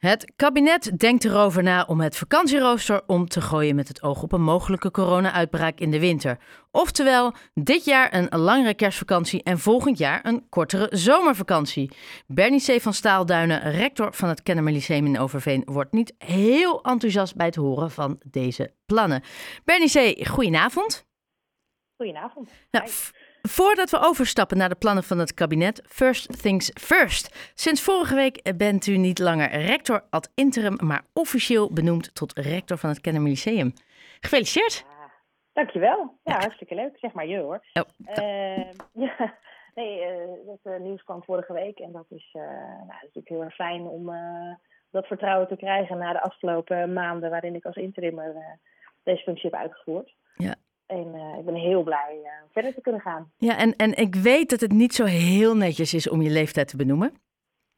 Het kabinet denkt erover na om het vakantierooster om te gooien met het oog op een mogelijke corona-uitbraak in de winter. Oftewel, dit jaar een langere kerstvakantie en volgend jaar een kortere zomervakantie. Bernie C. van Staalduinen, rector van het Kennemer Lyceum in Overveen, wordt niet heel enthousiast bij het horen van deze plannen. Bernie C., goedenavond. Goedenavond. Nou, Voordat we overstappen naar de plannen van het kabinet, first things first. Sinds vorige week bent u niet langer rector ad interim, maar officieel benoemd tot rector van het Kennemer Lyceum. Gefeliciteerd. Ja, dankjewel. Ja, hartstikke leuk. Zeg maar je hoor. Oh, uh, ja, nee, uh, dat uh, nieuws kwam vorige week en dat is, nou, dat is natuurlijk heel erg fijn om dat vertrouwen te krijgen na de afgelopen maanden waarin ik als interimmer deze functie heb uitgevoerd. Ja. En uh, ik ben heel blij uh, verder te kunnen gaan. Ja, en, en ik weet dat het niet zo heel netjes is om je leeftijd te benoemen.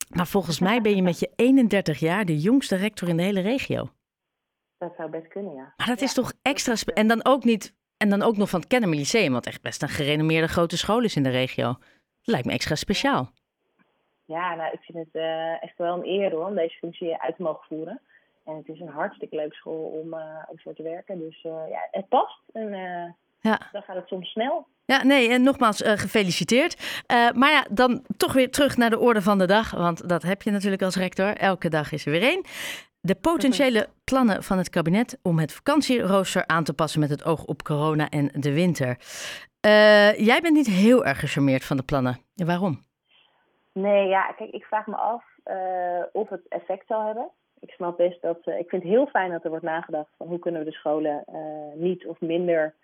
Maar volgens mij ben je met je 31 jaar de jongste rector in de hele regio. Dat zou best kunnen, ja. Maar dat is toch extra... En dan ook niet... En dan ook nog van het Kennemer Lyceum, wat echt best een gerenommeerde grote school is in de regio. Dat lijkt me extra speciaal. Ja, nou, ik vind het uh, echt wel een eer hoor, om deze functie uit te mogen voeren. En het is een hartstikke leuke school om, uh, om voor te werken. Dus uh, ja, het past. En uh, ja. dan gaat het soms snel. Ja, nee, en nogmaals gefeliciteerd. maar ja, dan toch weer terug naar de orde van de dag. Want dat heb je natuurlijk als rector. Elke dag is er weer één. De potentiële plannen van het kabinet om het vakantierooster aan te passen met het oog op corona en de winter. jij bent niet heel erg gecharmeerd van de plannen. Waarom? Nee, ja, kijk, ik vraag me af of het effect zal hebben ik snap best dat. Uh, ik vind het heel fijn dat er wordt nagedacht van hoe kunnen we de scholen uh, niet of minder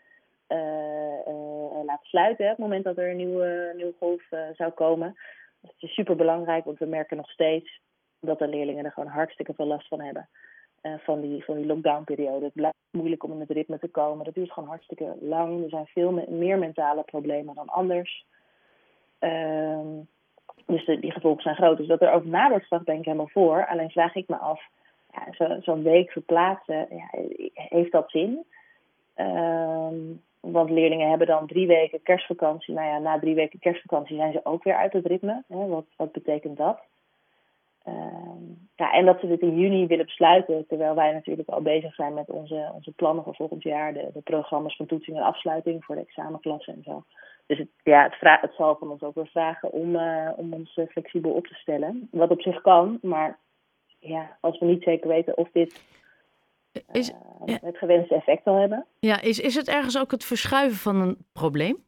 uh, laten sluiten. Hè, op het moment dat er een nieuwe, nieuwe golf zou komen. Dat is super belangrijk, want we merken nog steeds dat de leerlingen er gewoon hartstikke veel last van hebben. van die, van die lockdown-periode. Het blijft moeilijk om in het ritme te komen. Dat duurt gewoon hartstikke lang. Er zijn veel me meer mentale problemen dan anders. Ehm, dus die gevolgen zijn groot. Dus dat er over na wordt gedacht, ik helemaal voor. Alleen vraag ik me af, ja, zo'n zo week verplaatsen, ja, heeft dat zin? Um, want leerlingen hebben dan drie weken kerstvakantie. Nou ja, na drie weken kerstvakantie zijn ze ook weer uit het ritme. Hè? Wat, wat betekent dat? Um, ja, en dat ze dit in juni willen besluiten, terwijl wij natuurlijk al bezig zijn met onze, onze plannen voor volgend jaar, de, de programma's van toetsing en afsluiting voor de examenklassen en zo. Dus het, ja, het, zal van ons ook weer vragen om, uh, om ons uh, flexibel op te stellen. Wat op zich kan, maar ja, als we niet zeker weten of dit uh, is, ja. het gewenste effect zal hebben. Ja, is, is het ergens ook het verschuiven van een probleem?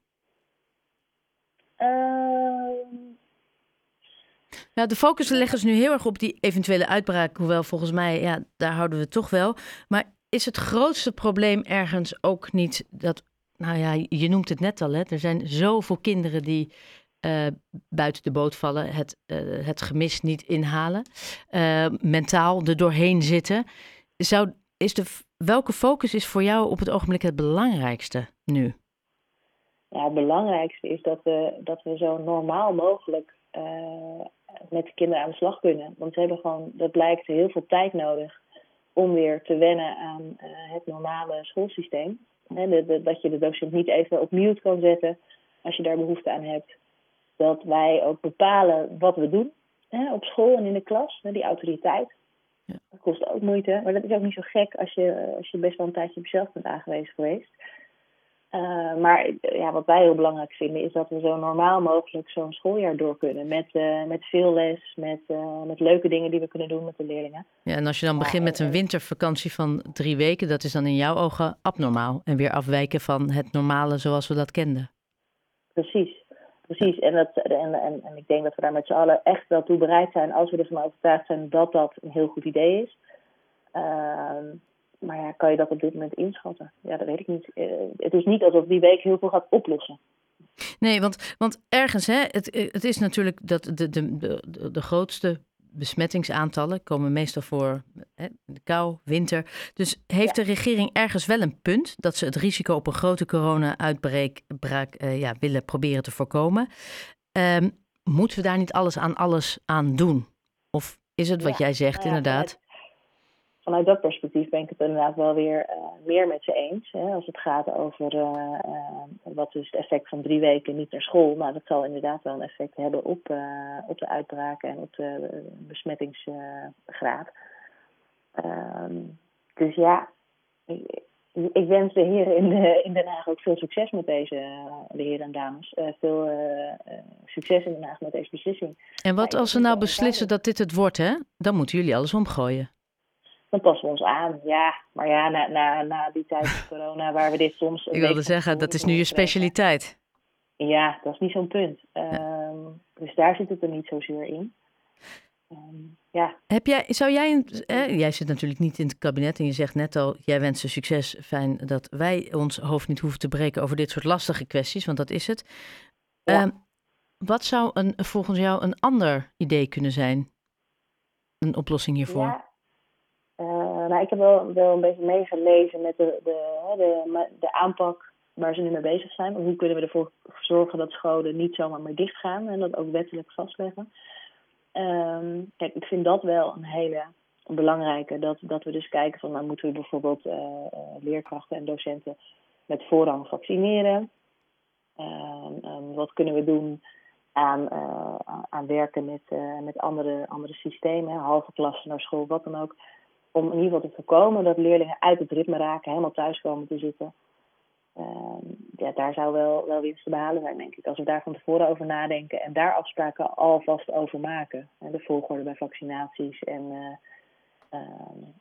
Nou, de focus leggen ze nu heel erg op die eventuele uitbraak, hoewel volgens mij, ja, daar houden we toch wel. Maar is het grootste probleem ergens ook niet dat nou ja, je noemt het net al, hè? er zijn zoveel kinderen die uh, buiten de boot vallen, het, uh, het gemis niet inhalen, uh, mentaal er doorheen zitten. Zou, is de, welke focus is voor jou op het ogenblik het belangrijkste nu? Ja, het belangrijkste is dat we, dat we zo normaal mogelijk met de kinderen aan de slag kunnen. Want ze hebben gewoon, dat blijkt, heel veel tijd nodig om weer te wennen aan het normale schoolsysteem. He, de, de, dat je de docent niet even op mute kan zetten als je daar behoefte aan hebt. Dat wij ook bepalen wat we doen op school en in de klas, die autoriteit. Ja. Dat kost ook moeite, maar dat is ook niet zo gek als je, als je best wel een tijdje op jezelf bent aangewezen geweest. Uh, maar ja, wat wij heel belangrijk vinden is dat we zo normaal mogelijk zo'n schooljaar door kunnen. Met, uh, met veel les, met, uh, met leuke dingen die we kunnen doen met de leerlingen. Ja, en als je dan begint met een wintervakantie van drie weken, dat is dan in jouw ogen abnormaal. En weer afwijken van het normale zoals we dat kenden. Precies, precies. En, dat, en, en, en ik denk dat we daar met z'n allen echt wel toe bereid zijn, als we ervan overtuigd zijn dat dat een heel goed idee is. Ehm, maar ja, kan je dat op dit moment inschatten? Ja, dat weet ik niet. Uh, het is niet alsof die week heel veel gaat oplossen. Nee, want, want ergens, hè, het, het is natuurlijk dat de, de, de, de grootste besmettingsaantallen komen meestal voor hè, de kou, winter. Dus heeft ja. de regering ergens wel een punt dat ze het risico op een grote corona-uitbraak uh, ja, willen proberen te voorkomen? Um, moeten we daar niet alles aan alles aan doen? Of is het wat ja, jij zegt, ja, inderdaad? Vanuit dat perspectief ben ik het inderdaad wel weer meer met ze eens. Hè, als het gaat over wat is het effect van drie weken niet naar school. Nou, dat zal inderdaad wel een effect hebben op, op de uitbraken en op de besmettingsgraad. Ehm, dus ja, ik wens de heren in, de, in Den Haag ook veel succes met deze, de heren en dames. Veel succes in Den Haag met deze beslissing. En wat als ze nou beslissen dat dit het wordt, hè? Dan moeten jullie alles omgooien. Dan passen we ons aan, ja. Maar ja, na, na, na die tijd van corona, waar we dit soms... Ik wilde zeggen, dat is nu je specialiteit. Ja, dat is niet zo'n punt. Ja. Ehm, dus daar zit het er niet zozeer in. Um, ja. Heb jij, zou jij, eh, jij zit natuurlijk niet in het kabinet en je zegt net al, jij wenst ze succes. Fijn dat wij ons hoofd niet hoeven te breken over dit soort lastige kwesties, want dat is het. Ja. Um, wat zou een, volgens jou een ander idee kunnen zijn? Een oplossing hiervoor? Ja. Uh, ik heb wel, wel een beetje meegelezen met de, de, de, de aanpak waar ze nu mee bezig zijn. Hoe kunnen we ervoor zorgen dat scholen niet zomaar meer dichtgaan en dat ook wettelijk vastleggen. Um, kijk, ik vind dat wel een hele belangrijke. Dat, dat we dus kijken van, nou moeten we bijvoorbeeld uh, leerkrachten en docenten met voorrang vaccineren. Um, um, wat kunnen we doen aan, aan werken met, met andere, andere systemen, halve klassen naar school, wat dan ook. Om in ieder geval te voorkomen dat leerlingen uit het ritme raken, helemaal thuis komen te zitten. Uh, ja, daar zou wel, wel winst te behalen zijn, denk ik. Als we daar van tevoren over nadenken en daar afspraken alvast over maken. De volgorde bij vaccinaties en uh, uh,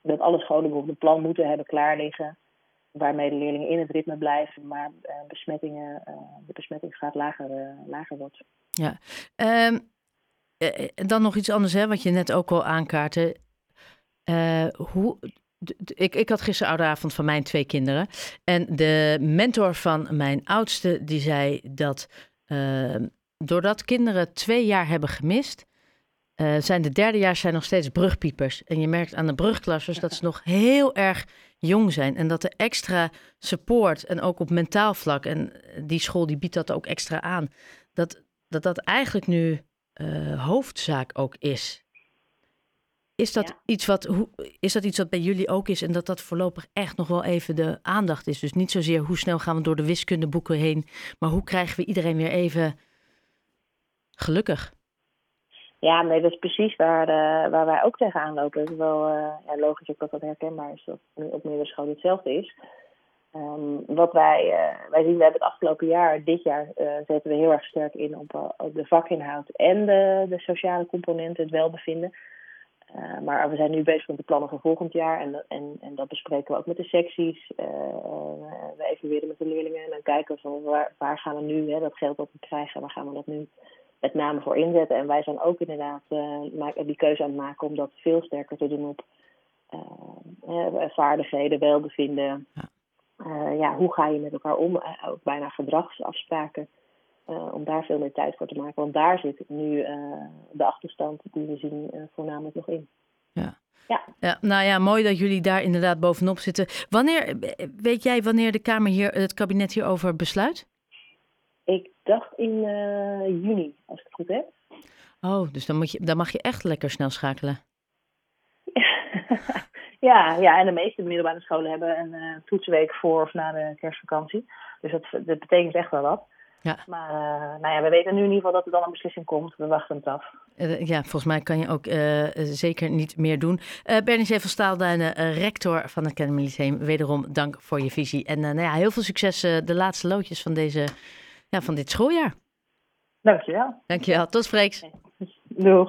dat alle scholen bijvoorbeeld een plan moeten hebben klaar liggen. Waarmee de leerlingen in het ritme blijven, maar uh, besmettingen, de besmettingsgraad lager, lager wordt. Ja, um, dan nog iets anders, hè, wat je net ook al aankaartte. Hoe, ik, ik had gisteren ouderavond van mijn twee kinderen. En de mentor van mijn oudste, die zei dat uh, doordat kinderen twee jaar hebben gemist, uh, zijn de derdejaars zijn nog steeds brugpiepers. En je merkt aan de brugklassers dat ze nog heel erg jong zijn. En dat er extra support en ook op mentaal vlak, en die school die biedt dat ook extra aan, dat dat, dat eigenlijk nu uh, hoofdzaak ook is. Is dat, ja. iets wat, hoe, is dat iets wat bij jullie ook is en dat dat voorlopig echt nog wel even de aandacht is? Dus niet zozeer hoe snel gaan we door de wiskundeboeken heen, maar hoe krijgen we iedereen weer even gelukkig? Ja, nee, dat is precies waar, uh, waar wij ook tegenaan lopen. Het is wel uh, ja, logisch ook dat dat herkenbaar is, dat nu op meerdere scholen hetzelfde is. Um, wat wij, uh, wij zien, we hebben het afgelopen jaar, dit jaar, zetten we heel erg sterk in op, op de vakinhoud en de, de sociale componenten, het welbevinden. Uh, maar we zijn nu bezig met de plannen voor volgend jaar en, en, en dat bespreken we ook met de secties. Uh, we evalueren met de leerlingen en dan kijken we van waar, waar gaan we nu hè, dat geld dat we krijgen, waar gaan we dat nu met name voor inzetten. En wij zijn ook inderdaad uh, die keuze aan het maken om dat veel sterker te doen op vaardigheden, welbevinden. Ja. ja, hoe ga je met elkaar om? ook bijna gedragsafspraken. Uh, om daar veel meer tijd voor te maken. Want daar zit nu uh, de achterstand die we zien uh, voornamelijk nog in. Ja. Ja. ja. Nou ja, mooi dat jullie daar inderdaad bovenop zitten. Wanneer, weet jij wanneer de Kamer hier, het kabinet hierover besluit? Ik dacht in juni, als ik het goed heb. Oh, dus dan, moet je, dan mag je echt lekker snel schakelen. ja, ja, en de meeste middelbare scholen hebben een toetsweek voor of na de kerstvakantie. Dus dat, dat betekent echt wel wat. Ja. Maar uh, nou ja, we weten nu in ieder geval dat er dan een beslissing komt. We wachten het af. Uh, ja, volgens mij kan je ook uh, zeker niet meer doen. Bernice van Staalduinen, rector van het Academy Lyceum. Wederom dank voor je visie. En nou ja, heel veel succes de laatste loodjes van, deze, ja, van dit schooljaar. Dankjewel. Dankjewel. Tot spreeks. Doeg.